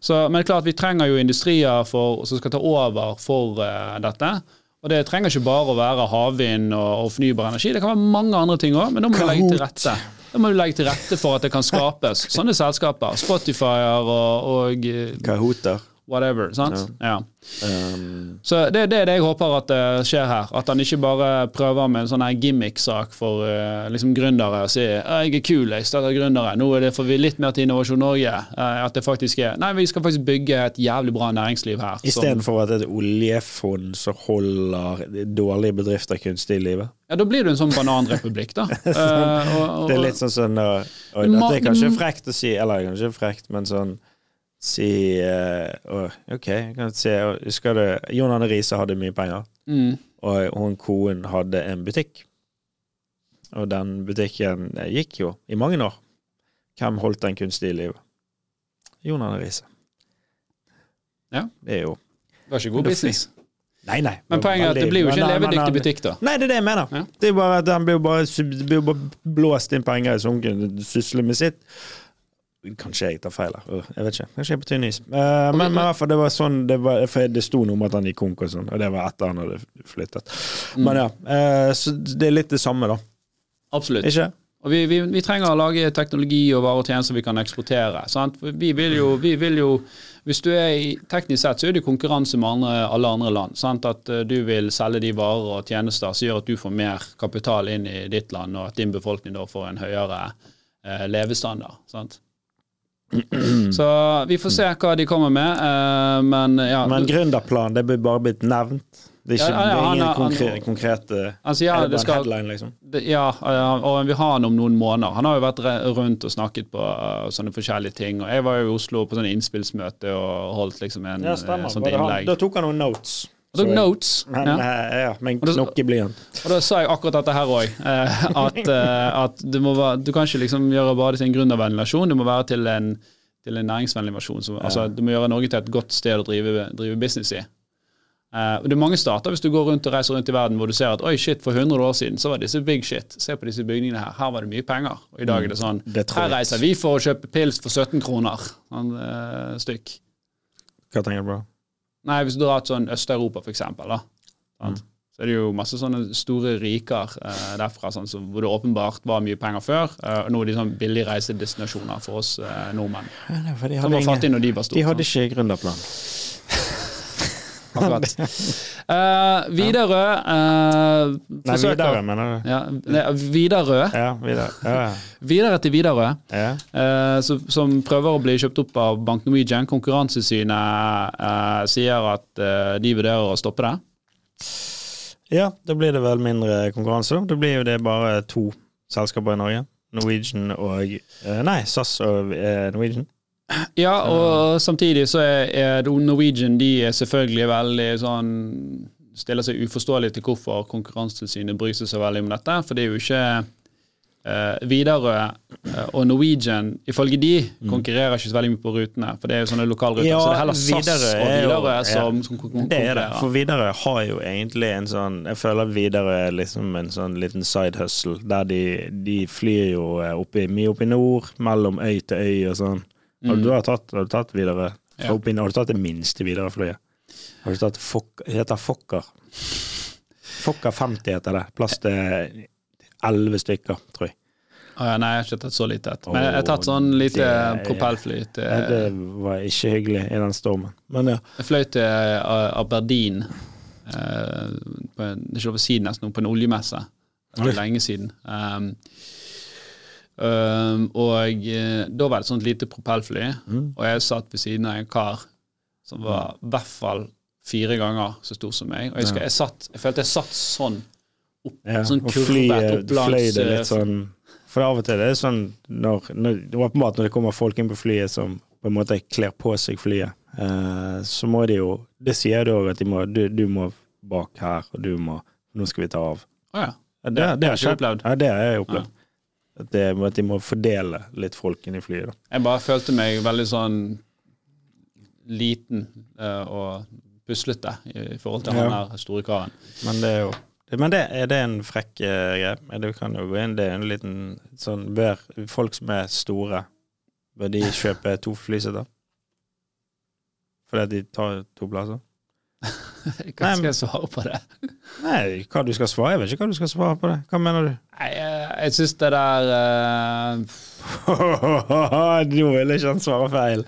Så, men det er klart vi trenger jo industrier for, som skal ta over for eh, dette. Og det trenger ikke bare å være havvind og, og fornybar energi. Det kan være mange andre ting òg, men da må vi legge til rette. Da må du legge til rette for at det kan skapes sånne selskaper. Spotifyer og, og eh, Kahoter. Whatever. sant? Ja. Um, Så det, det er det jeg håper at det skjer her. At han ikke bare prøver med en sånn gimmick-sak for uh, liksom gründere og sier jeg er kul, jeg starter gründere, nå er det får vi litt mer til Innovasjon Norge. Uh, at det faktisk er Nei, vi skal faktisk bygge et jævlig bra næringsliv her. Istedenfor at et oljefond som holder dårlige bedrifter kunstig i livet. Ja, Da blir du en sånn bananrepublikk, da. Eh, og, og, Det er litt sånn sånn uh, Oi, Det er kanskje frekt å si, eller kanskje frekt, men sånn Si uh, OK, si Husker du Jon Anne Riise hadde mye penger, mm, og hun koen hadde en butikk. Og den butikken gikk jo i mange år. Hvem holdt den kunstig i livet? Jon Arne Riise. Ja. Det er jo det var ikke god business. Nei, nei. Men poenget er at det blir jo ikke en levedyktig butikk, da. Nei, det er det jeg mener. Ja. Det er bare at han blir jo bare, bare blåst inn penger i sunken, sysler med sitt. Kanskje jeg tar feil her. Øh, Jeg vet ikke. Kanskje jeg er på tynn is. Eh, men, i hvert fall, det var sånn det, var, det sto noe om at han gikk konk og sånn, og det var etter han hadde flyttet. Mm. Men ja, eh, så det er litt det samme, da. Absolutt. Ikke? Og vi, vi, vi trenger å lage teknologi og varer og tjenester vi kan eksportere. Vi vil jo, vi vil jo Hvis du er i Teknisk sett så er det konkurranse med andre, alle andre land. Sant? At eh, du vil selge de varer og tjenester som gjør at du får mer kapital inn i ditt land, og at din befolkning da får en høyere eh, levestandard. Sant? Så vi får se hva de kommer med, eh, men ja. Men gründerplan, det blir bare blitt nevnt. Det er ikke Ja, ja, det er ingen han- konkre, Han konkrete altså, ja, det skal headline, liksom? det- Ja, eh, og vi har han om noen måneder. Han har jo vært rundt og snakket på uh, sånne forskjellige ting. Og jeg var jo i Oslo på sånne innspillsmøte og holdt liksom en Ja, eh, stemmer. sånt han- innlegg. Da tok han noen notes. Og tok notes. Men, ja. eh, ja, men knokk da- blyant. Og da sa jeg akkurat dette her òg. At, eh, at du, være, du kan ikke liksom gjøre bare til en gründervennlig nasjon, det må være til en, til en næringsvennlig nasjon. Som, altså, du må gjøre Norge til et godt sted å drive, drive business i. Uh, det er mange stater hvis du går rundt og reiser rundt i verden hvor du ser at oi shit, for 100 år siden så var disse big shit. Se på disse bygningene her. Her var det mye penger. Og i dag er det sånn det Her reiser vi for å kjøpe pils for 17 kroner sånn, uh, stykk. Hva tenker du på? Nei, hvis du drar til sånn Øst-Europa, for eksempel, da. Sant? Så er det jo masse sånne store riker eh, derfra sånn, så hvor det åpenbart var mye penger før. Eh, og nå er de sånn billige reisedestinasjoner for oss eh, nordmenn. Ja, Som hadde, var fattige når de var store. de hadde sånn. ikke gründerplan. Akkurat. Uh, Widerøe uh, Nei, Widerøe, mener du? Ja, Widerøe. Ja, videre. Ja, Videre til Widerøe. ja. uh, så, som prøver å bli kjøpt opp av Bank Norwegian. Konkurransesynet sier at de vurderer å stoppe det. ja, da blir det vel mindre konkurranse. da. Da blir jo det bare to selskaper i Norge. Norwegian og Nei, SAS og Norwegian. Ja, og samtidig så er, er Norwegian de er selvfølgelig veldig sånn Stiller seg uforståelig til hvorfor Konkurransetilsynet bryr seg så veldig om dette. For det er jo ikke Uh, Widerøe uh, og Norwegian, ifølge de, konkurrerer ikke så veldig mye på rutene. For det er jo sånne lokalruter. Ja, så det er heller SAS Videre og er Widerøe som, som konkurrerer. Det er det. For Widerøe har jo egentlig en sånn Jeg føler Widerøe er liksom en sånn liten side hustle, der de, de flyr jo eh, oppi, mye opp i nord, mellom øy til øy og sånn. Har du, tatt, har du tatt Widerøe? Mm. Ja. Har du tatt det minste Widerøe-flyet? Har du tatt Fok, heter Fokker. Fokker 50 heter det. Plass til elleve stykker, tror jeg. Ah, ja, nei, jeg har ikke tatt så lite et. Men jeg har tatt sånn lite det- propellfly. Til, ja, Det var ikke hyggelig i den stormen. Men ja. jeg fløy til eh, Aberdeen eh, på Det er ikke lov å si nesten, på en oljemesse. Det er lenge siden. Um, um, og eh, da var det et sånt lite propellfly, Mm. og jeg satt ved siden av en kar som var i hvert fall fire ganger så stor som meg. Og jeg, husker, jeg, satt, jeg følte jeg satt sånn opp, Ja, sånn kurvet opp langs det eh, litt sånn For av og til er det sånn når, når, det er Åpenbart når det kommer folk inn på flyet som på en måte kler på seg flyet, eh, så må de jo Det sier du òg, at de må, du, du må bak her, og du må Nå skal vi ta av. Å ja. Ja, Det- det har jeg ikke opplevd. Ja, det har jeg opplevd. At, det, at de må fordele litt folk inn i flyet. Da. Jeg bare følte meg veldig sånn liten uh, og puslete i forhold til Ja. han her store karen. Men det er jo men det, er det en frekk eh, greie? Det kan jo gå inn, det er en liten sånn Bør folk som er store, bør de kjøpe to flyseter? Fordi at de tar to plasser? Hva skal jeg svare på det? Nei, hva du skal svare? Jeg vet ikke hva du skal svare på det. Hva mener du? Nei, jeg, jeg syns det der eh, Nå vil ikke han svare feil.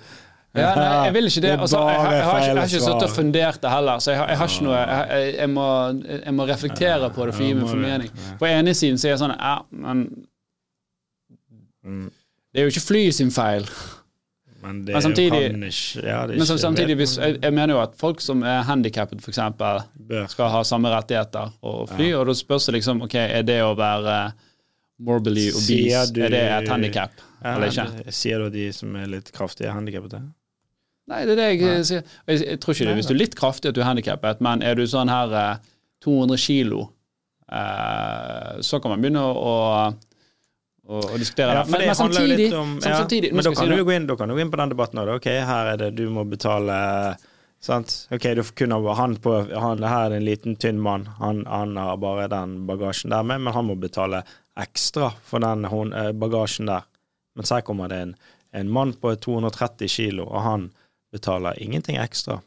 ja, nei, Jeg vil ikke det. Altså, jeg, jeg, jeg, har jeg har ikke sittet og fundert det heller, så jeg har, ikke noe må, jeg må reflektere på det for å gi min formening. På ene siden så er jeg sånn Ja, men Mm, det er jo ikke flyet sin feil. Men Men samtidig- ikke ja, Men samtidig, hvis, jeg, mener jo at folk som er handikappet, f.eks., skal ha samme rettigheter og fly, og da spørs det liksom ok, er det å være morbidly obese, du- er det et handikap Ja, eller ikke? Sier du de som er litt kraftige, er handikappede? Nei, det er det jeg Nei. eh, sier. Jeg, jeg tror ikke det hvis du er litt kraftig at du er handikappet, men er du sånn her eh, 200 kilo, eh, så kan man begynne å, å, å, diskutere Ja, det. Men, det men samtidig, om- ja, samtidig Men da kan, si du gå inn, da kan du gå inn på den debatten òg. Ok, her er det du må betale Sant? Ok, du får kun ha han på han, Her er det en liten, tynn mann. Han, han har bare den bagasjen der med, men han må betale ekstra for den hon, eh, bagasjen der. Mens her kommer det en, en mann på 230 kilo, og han betaler ingenting ekstra.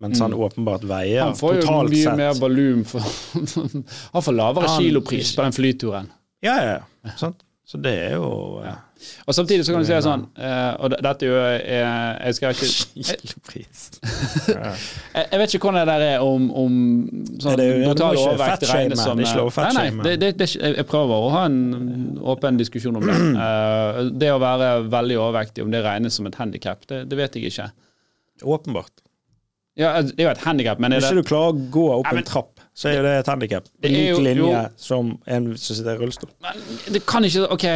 Mens han Mm. åpenbart veier Han får jo mye sett mer volum Han får lavere Han- kilopris på den flyturen. Ja, ja, ja. Sant? Så det er jo eh, Og samtidig så kan du si det sånn, eh, og dette jo er Jeg skal ikke jeg, kilopris. jeg vet ikke hvordan det der er om, om sånn det- du brutal overvekt regnes som det ikke Nei, nei, det, det, det, jeg prøver å ha en åpen diskusjon om det. Eh, det å være veldig overvektig, om det regnes som et handikap, det, det vet jeg ikke. Åpenbart. Ja, det er jo et handikap, men er Hvis det ikke du klarer å gå opp Ja, men- en trapp, så er jo det et handikap. Det lik linje jo. som en som sitter i rullestol. Men det kan ikke Ok,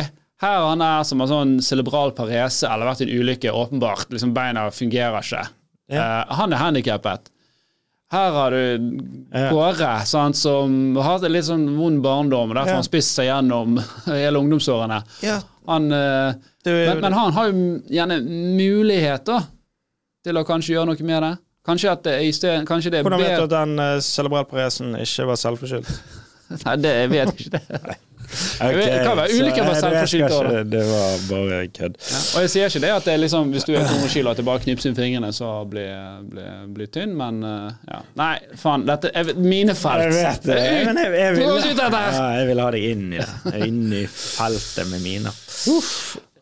her er han er som har sånn cerebral parese eller vært i en ulykke, åpenbart. liksom Beina fungerer ikke. Eh, han er handikappet. Her har du Ja. Kåre, sant, som har hatt en litt sånn vond barndom, og derfor Ja. han spist seg gjennom hele ungdomsårene. Ja, Han, uh, men, men han har jo gjerne mulighet da, til å kanskje gjøre noe med det. Kanskje at det, stedet, kanskje det Hvordan vet du at den uh, cerebralparesen ikke var selvforskyldt? Nei, det jeg vet ikke det. Ok, vet- det kan være vet selvforskyldt også, Det var bare kødd. Og jeg sier ikke det at det liksom, hvis du er 200 kilo at det bare knipser inn fingrene, så blir blir- blir tynn, men eh, ja. Nei, faen. Dette er mine felt. Jeg vet det, men jeg, jeg, vil, jeg, ja, jeg vil ha deg inn i det. Inn i feltet med miner.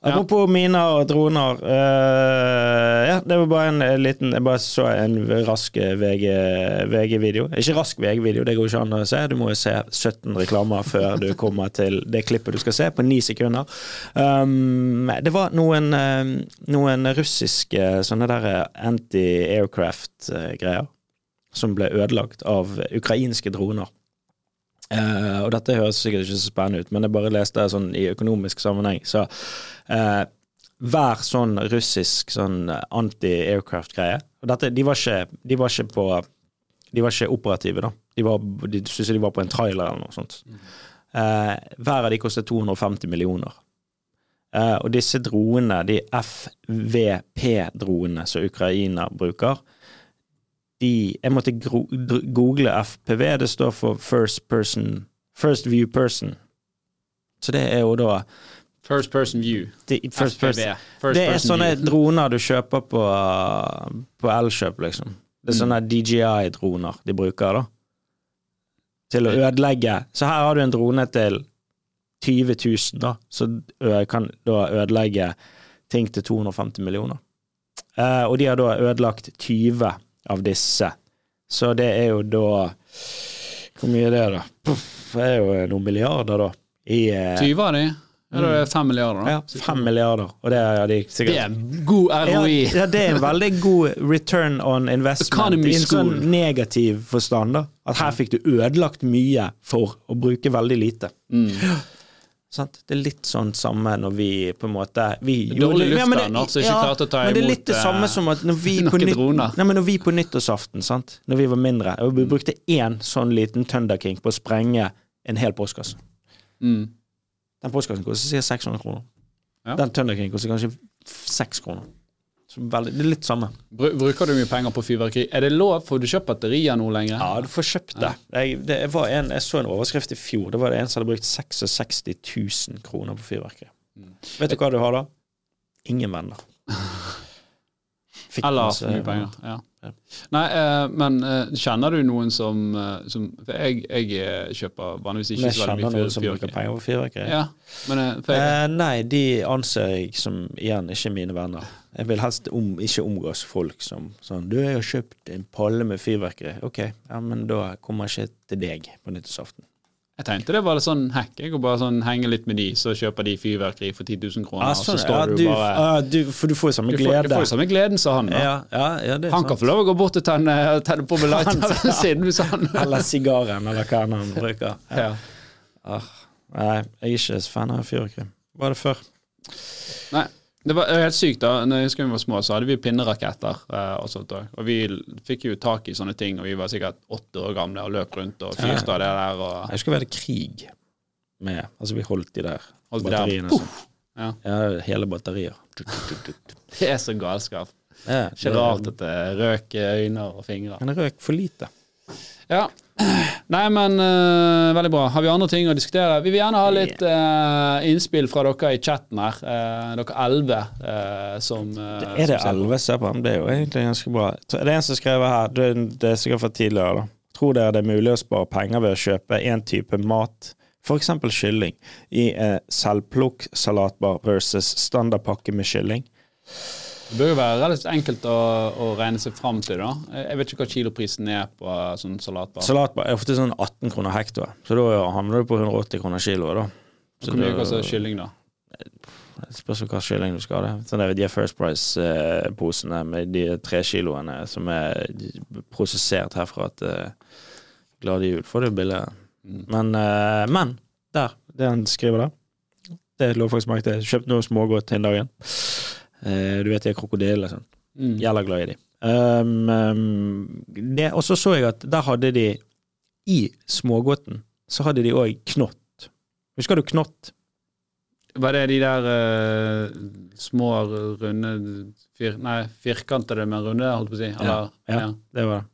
Apropos miner og droner. Uh, ja, det var bare en eh, liten Jeg bare så en rask VG VG-video. ikke rask VG-video, det går ikke an å se. Du må jo se 17 reklamer før du kommer til det klippet du skal se, på ni sekunder. Um, det var noen, eh, noen russiske sånne der anti-aircraft-greier som ble ødelagt av ukrainske droner. Eh, og dette høres sikkert ikke så spennende ut, men jeg bare leste det sånn i økonomisk sammenheng. Så uh, hver sånn russisk sånn anti-aircraft-greie Og dette, de var ikke, de var ikke på De var ikke operative, da. De, var, de syntes de var på en trailer eller noe sånt. Uh, hver av de kostet 250 millioner. Eh, og disse dronene, de FVP-dronene som Ukraina bruker, de Jeg måtte google FPV. Det står for First Person First View Person. Så det er jo da First person view. de, first FPV. person. First Det er person sånne view. droner du kjøper på, på Elkjøp, liksom. Det er sånne Mm. DJI-droner de bruker, da. Til å ødelegge. Så her har du en drone til 20 000, da, som kan da ødelegge ting til 250 millioner. Uh, og de har da ødelagt 20 av disse. Så det er jo da Hvor mye er det, da? Puff, det er jo noen milliarder, da. I, eh, 20 av de? Ja, det er fem 5 milliarder, da. ja, fem milliarder. Og det er de sikkert Det er en god ROI. ja, det er en veldig god return on investment i en sånn negativ forstand. da At her fikk du ødelagt mye for å bruke veldig lite. Mm. Sant? Det er litt sånn samme når vi på en måte vi Dårlig luft Ja, der, når som ikke klarte å ta Men det er litt det samme eh, som at når vi, på, nytt, nei, når vi på nyttårsaften, sant? når vi var mindre, og vi brukte én sånn liten Thunder King på å sprenge en hel postkasse Mm. Den postkassen koster sikkert 600 kroner. Ja. Den Thunder King koster kanskje 6 kroner. Veldig, det er litt samme. Bruker du mye penger på fyrverkeri? Er det lov? Får du kjøpt batterier nå lenger? Ja, du får kjøpt det. Jeg, det var en, jeg så en overskrift i fjor. Det var det en som hadde brukt 66 000 kroner på fyrverkeri. Mm. Vet du hva du har da? Ingen venner. Fikk Eller masse- mye penger. Ja. Ja. Nei, eh, men eh, kjenner du noen som, eh, som For jeg, jeg eh, kjøper vanligvis ikke så veldig mye noen som bruker penger på fyrverkeri. Ja, men jeg, Eh, nei, de anser jeg som igjen ikke mine venner. Jeg vil helst om, ikke omgås folk som sånn 'Du, har jo kjøpt en palle med fyrverkeri.' Ok, ja, men da kommer jeg ikke til deg på nyttårsaften. Jeg tenkte det var litt sånn hack. Jeg bare sånn henge litt med de, så kjøper de fyrverkeri for 10 000 kroner, Ah, og så sånn, står ja, du du, bare ah, du, For du får jo samme glede. du får jo samme gleden sa han. da. ja, ja, ja, det er Han kan få lov å gå bort og tenne, tenne på med lighteren sin hvis han Eller sigaren, eller hva han bruker. ja. Ah, nei, jeg er ikke så fan av fyrverkeri. Var det før? Nei, det var helt sykt. da Når jeg husker vi var små, så hadde vi pinneraketter. eh, og sånt også. Og vi fikk jo tak i sånne ting, og vi var sikkert åtte år gamle og løp rundt og fyrte av det der. og Jeg husker vi hadde krig med Altså, vi holdt de der Holdt de der. batteriene. Sånn. Ja. Ja, hele batterier. Det er så galskap. Ja, Ikke rart at det røk øyne og fingre. Men det røk for lite. Ja. Nei, men uh, veldig bra. Har vi andre ting å diskutere? Vi vil gjerne ha litt uh, innspill fra dere i chatten her. Uh, dere elleve eh, som eh, Er det som ser på. elleve? Det er jo egentlig ganske bra. Det er en som skrev her, det er sikkert fra tidligere, da. Tror dere det er mulig å spare penger ved å kjøpe én type mat, f.eks. kylling, i en selvplukk-salatbar versus standardpakke med kylling? Det bør jo være relativt enkelt å, å regne seg fram til. da. Jeg vet ikke hva kiloprisen er på eh, sånn salatbar. Salatbar er ofte sånn 18 kroner hektoet, så da havner du på 180 kroner kiloet, da. Så Hvor mye koster kylling, da? Det spørs hva kylling du skal ha. det. Sånn de First Price-posene med de tre kiloene som er prosessert herfra til Glade jul, får du billigere. Mm. Men, eh, men der, det han skriver der, det lå faktisk merke til. Kjøpte noe smågodt den dagen. Eh, du vet de er krokodiller og sånn. Mm. Jævla glad i de. Um, um, og så så jeg at der hadde de i smågodten så hadde de òg knott. Husker du knott? Var det de der uh, små, runde fir, Nei, firkantede, men runde, holdt på å si? Eller, ja. Det var det.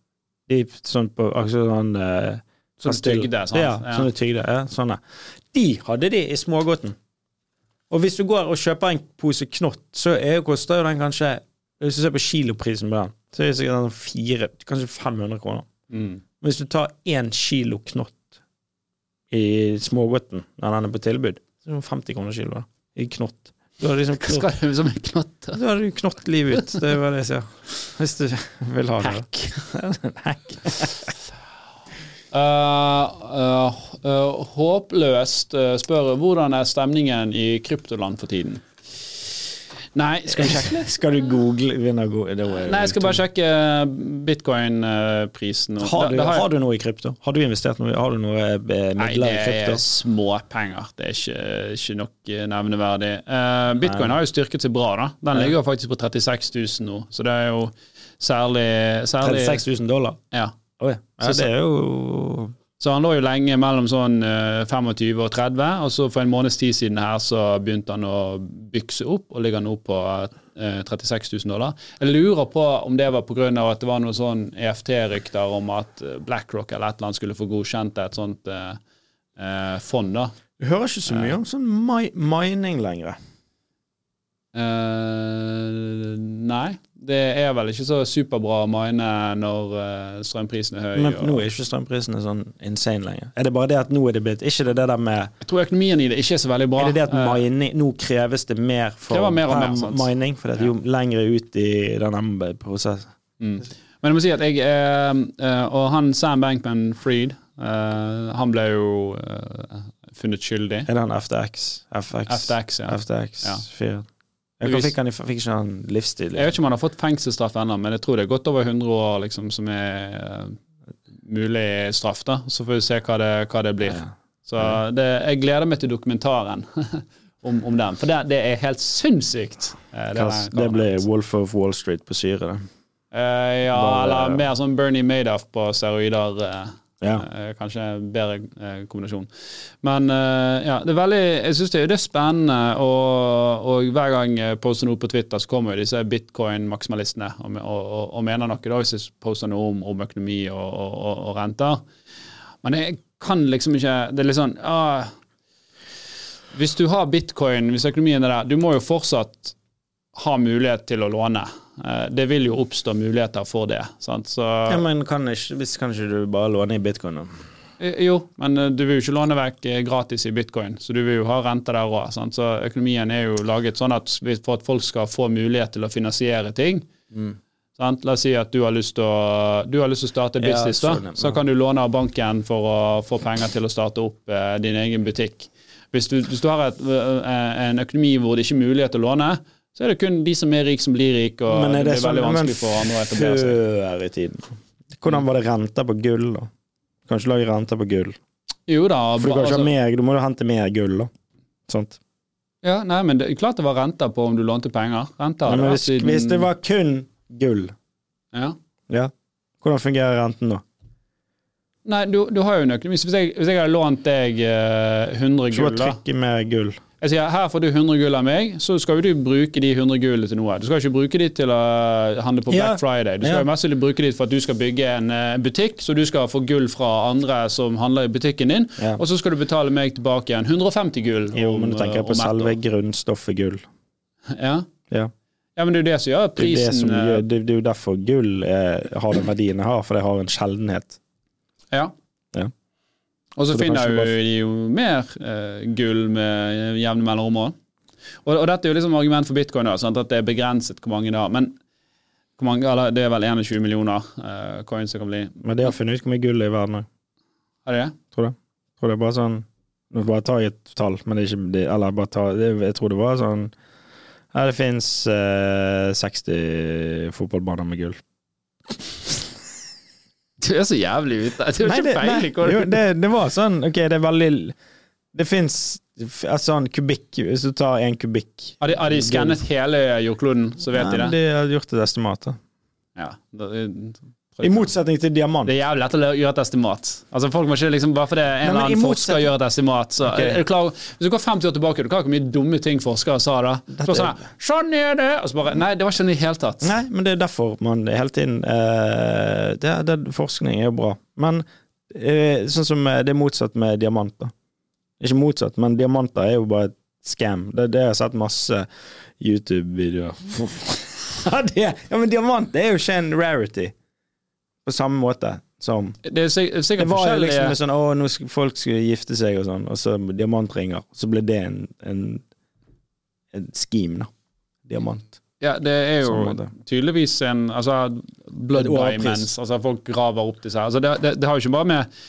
De sånn på akkurat sånn uh, Sånn tygde, sant? Ja, sånne tygde. Ja, sånne. De hadde de i smågodten. Og hvis du går og kjøper en pose knott, så er, koster jo den kanskje Hvis du ser på kiloprisen på den, så er det sikkert sånn fire, kanskje 500 kroner. Mm. Men hvis du tar én kilo knott i smågodten når den er på tilbud, så er det 50 kroner kilo da, i knott. Du har liksom knott. Hva skal du som en knott? da har du knott livet ut. Det er hva jeg sier. Hvis du vil ha det. Hack. Hack. Eh, eh, eh, håpløst spør hvordan er stemningen i kryptoland for tiden. Nei, skal vi sjekke litt? Skal du google å gå det Nei, jeg skal bare sjekke bitcoin-prisen. Har du, har du noe i krypto? Har du investert noe? Har du noe midler Nei, i det Nei, det er småpenger. Det er ikke, ikke nok eh, nevneverdig. Uh, bitcoin har jo styrket seg bra, da. Den ligger faktisk på 36 000 nå, så det er jo særlig, særlig 36 000 dollar? Ja. Oi, ja, Så- det er jo Så han lå jo lenge mellom sånn eh, 25 og 30, og så for en måneds tid siden her så begynte han å bykse opp, og ligger nå på eh, 36 000 dollar. Jeg lurer på om det var pga. at det var noen sånn EFT-rykter om at eh, BlackRock eller et eller annet skulle få godkjent et sånt eh, eh, fond, da. Du hører ikke så mye om sånn mining lenger. Eh, nei, det er vel ikke så superbra å mine når uh, strømprisen er høy. Men nå er ikke strømprisene sånn insane lenger. Er det bare det at nå er det blitt Ikke det det der med jeg tror økonomien i det ikke er så veldig bra. Er det det at mining Nå kreves det mer for mer mer, mining? For det er jo lengre ut i den prosessen. Mm. Men jeg må si at jeg Og han Sam Bankman Freed, han ble jo funnet skyldig. Er det han FTX? FX? FTX, ja. FTX Ja. 4. Ja, hva fikk han? Fikk ikke han livstid? Jeg vet ikke om han har fått fengselsstraff ennå, men jeg tror det er godt over 100 år liksom, som er uh, mulig straff. da. Så får vi se hva det, hva det blir. Ja. Så det, jeg gleder meg til dokumentaren om, om den, for det, det er helt sinnssykt. Uh, det Det ble Wolf of Wall Street på syre, det. Uh, ja, Bare- eller mer sånn Bernie Madoff på steroider. Ja. Eh, Kanskje en bedre eh, kombinasjon. Men eh, ja, det er veldig, jeg syns det, er spennende, og, og hver gang jeg poster noe på Twitter, så kommer jo disse bitcoin-maksimalistene og, og, og, mener noe da, hvis jeg poster noe om, om økonomi og renter. Men jeg kan liksom ikke Det er litt sånn ah, Hvis du har bitcoin, hvis økonomien er der, du må jo fortsatt ha mulighet til å låne. Eh, Det vil jo oppstå muligheter for det. Sant? Så, ja, men kan ikke, hvis kan ikke du bare låne i bitcoin, da? Eh, Jo, men eh, du vil jo ikke låne vekk gratis i bitcoin, så du vil jo ha renter der òg. Så økonomien er jo laget sånn at for at folk skal få mulighet til å finansiere ting sant? La oss si at du har lyst til å, du har lyst til å starte Ja, business, da. ja. Så kan du låne av banken for å få penger til å starte opp eh, din egen butikk. Hvis du, hvis du har et, en økonomi hvor det ikke er mulighet til å låne, så er det kun de som er rik, som blir rik, og Men det, er det blir sånn veldig vanskelig for andre å etablere seg. før i tiden? Hvordan var det renter på gull, da? Kan ikke lage renter på gull. Jo da, For du kan ikke altså- ha mer, du må jo hente mer gull, da. Sånt. Ja, nei, men det, klart det var renter på om du lånte penger. Renter nei, men hvis, siden- hvis det var kun gull, ja. ja. Hvordan fungerer renten da? Nei, du, du har jo en økonomi. Hvis jeg, hvis jeg hadde lånt deg eh, 100 Så gull, da trykke mer gull. Jeg sier her får du 100 gull av meg, så skal jo du bruke de 100 gullene til noe. Du skal ikke bruke de til å handle på Ja. Black Friday. Du skal Ja. jo mest sannsynlig bruke de for at du skal bygge en eh, butikk, så du skal få gull fra andre som handler i butikken din, Ja. og så skal du betale meg tilbake igjen 150 gull. Jo, om, men du tenker eh, på om ett selve år. grunnstoffet gull. Ja. Ja. ja, men det er jo det som gjør Det er, det, prisen som eh, gjør, det, det er jo derfor gull er, har den verdien det har, for det har en sjeldenhet. Ja. Ja. Og så, Så finner jo bare- de jo mer uh, gull med jevne mellomrom. Og, og dette er jo liksom argument for bitcoin, da, sant? at det er begrenset hvor mange det har. Men mange, eller, det er vel 21 millioner uh, coins det kan bli. Men det har funnet ut hvor mye gull det er i verden òg. Er det det? Tror det. Tror det er bare sånn Nå bare tar jeg et tall, men det er ikke Eller bare ta det, Jeg tror det var sånn Ja, det fins uh, 60 fotballbaner med gull. Du er så jævlig ute. Du har Nei, ikke det, peiling. nei, jo, det, det var sånn Ok, det er veldig Det fins sånn en kubikk Hvis du tar en kubikk Har de, har de skannet hele jordkloden, så vet Nei, de det? De har gjort et estimat. da. Ja. det- I motsetning til diamant. Det er jævlig lett å gjøre et estimat. Altså folk må ikke liksom, Bare fordi en Nei, eller annen forsker gjør et estimat, så okay. er du klar Hvis du går 50 år tilbake, du kan hvor mye dumme ting forskere sa da. Så sånn, her, sånn er det! Og så bare Nei, det var ikke sånn i det hele tatt. Nei, men det er derfor man hele tiden uh, det, det, Forskning er jo bra. Men uh, sånn som eh, det er motsatt med diamanter. Ikke motsatt, men diamanter er jo bare et scam. Det, det har jeg sett masse YouTube-videoer. ja, ja, men diamant er jo ikke en rarity på samme måte som Det er sik- Det var jo forskjellige liksom sånn Å, nå skal folk skulle gifte seg og sånn, og så diamantringer. Så ble det en, en, en scheme, da. Diamant. Ja, det er jo Sånn tydeligvis en altså, blood diamonds. Altså folk graver opp disse her. Altså, det, det, det har jo ikke bare med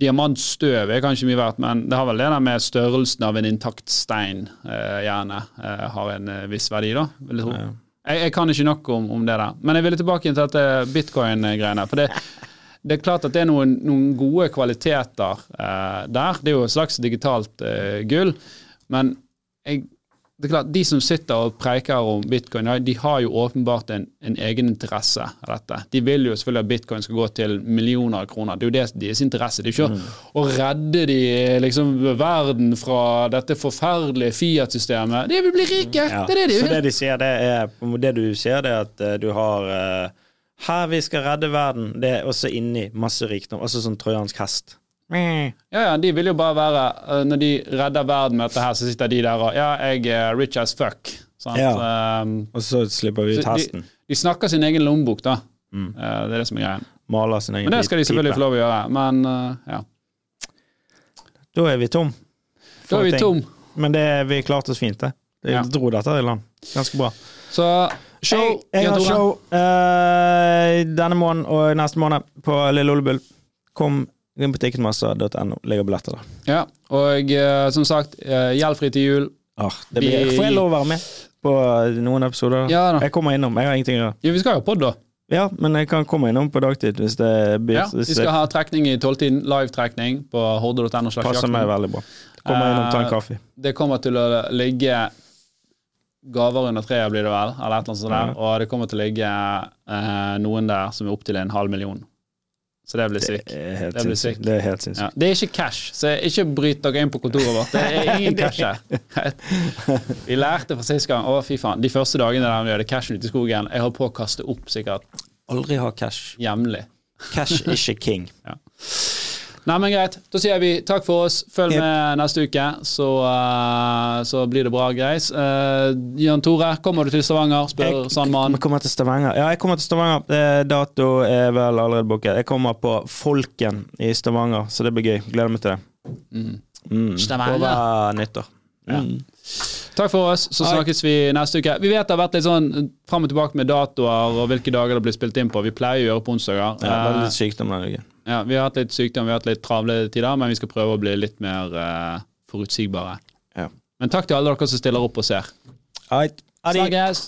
Diamantstøv er kanskje mye verdt, men det har vel det der med størrelsen av en intakt stein, eh, gjerne, eh, har en eh, viss verdi, da. Vil jeg tro. Ja. Jeg, jeg kan ikke nok om, om det der. Men jeg ville tilbake til dette bitcoin-greiene. For det, det er klart at det er noen, noen gode kvaliteter eh, der. Det er jo et slags digitalt eh, gull. Men jeg, det er klart, de som sitter og preiker om bitcoin, de har jo åpenbart en, en egen interesse av dette. De vil jo selvfølgelig at bitcoin skal gå til millioner av kroner. Det er jo det deres interesse. Det er jo ikke å redde de, liksom, verden fra dette forferdelige Fiat-systemet. De vil bli rike! Ja. Det er det de Så det de sier, det er Det du sier, det er at eh, du har eh, Her vi skal redde verden, det er også inni masse rikdom. Altså sånn trojansk hest. Ja, ja, de vil jo bare være eh, Når de redder verden med dette her, så sitter de der og Ja, jeg er rich as fuck. Ja. Um, Og så slipper vi ut hesten. de, de snakker sin egen lommebok, da. Mm. Uh, det er det som er greia. Maler sin egen Men det skal de selvfølgelig få lov å gjøre. Men uh, ja. Da er vi tom. Da er vi ting. tom. Men det, vi klarte oss fint, det. Vi Ja. dro dette i land. Ganske bra. Så show, jeg, jeg har show uh, denne måneden og neste måned på Lille Olebull. Kom på ticketmaster.no. Ligger billetter der. Ja, og uh, som sagt, uh, gjeldfri til jul. Ah, det blir, Vi- får jeg lov å være med på noen episoder? Ja da. Jeg kommer innom. Jeg har ingenting å gjøre. Ja, vi skal jo på da. Ja, men jeg kan komme innom på dagtid hvis det blir Ja, vi skal ha trekning i tolvtiden. Live-trekning på horde.no. passer meg veldig bra. Kommer innom ta en Eh, kaffe. Det kommer til å ligge gaver under treet, blir det vel, eller et eller annet sånt der. Og det kommer til å ligge eh, noen der som er opptil en halv million. Så det blir Det er helt Det blir sinnssykt. Det er helt sinnssykt. Ja. Det er ikke cash, så ikke bryt dere inn på kontoret vårt. Det er ingen cash her. Vi lærte fra sist gang Å, fy faen. De første dagene der vi hadde cashen ute i skogen, jeg holdt på å kaste opp sikkert Aldri ha cash. jevnlig. Cash ikke king. Nei, men greit. Da sier vi takk for oss. Følg Yep. med neste uke, så, uh, så blir det bra greis. Uh, Jan Tore, kommer du til Stavanger? Spør Sandmann. Jeg kommer til Stavanger. Ja, jeg kommer til Stavanger. Eh, Dato er vel allerede booket. Jeg kommer på Folken i Stavanger, så det blir gøy. Gleder meg til det. Mm. Mm. Stavanger. Over nyttår. Mm. Takk for oss, så snakkes vi neste uke. Vi vet det har vært litt sånn fram og tilbake med datoer og hvilke dager det blir spilt inn på. Vi pleier å gjøre på onsdager. Ja, det er Eh, litt sykdom denne uken. ja, vi har hatt litt sykdom, vi har hatt litt travle tider, men vi skal prøve å bli litt mer uh, forutsigbare. Ja. Men takk til alle dere som stiller opp og ser. Snakkes!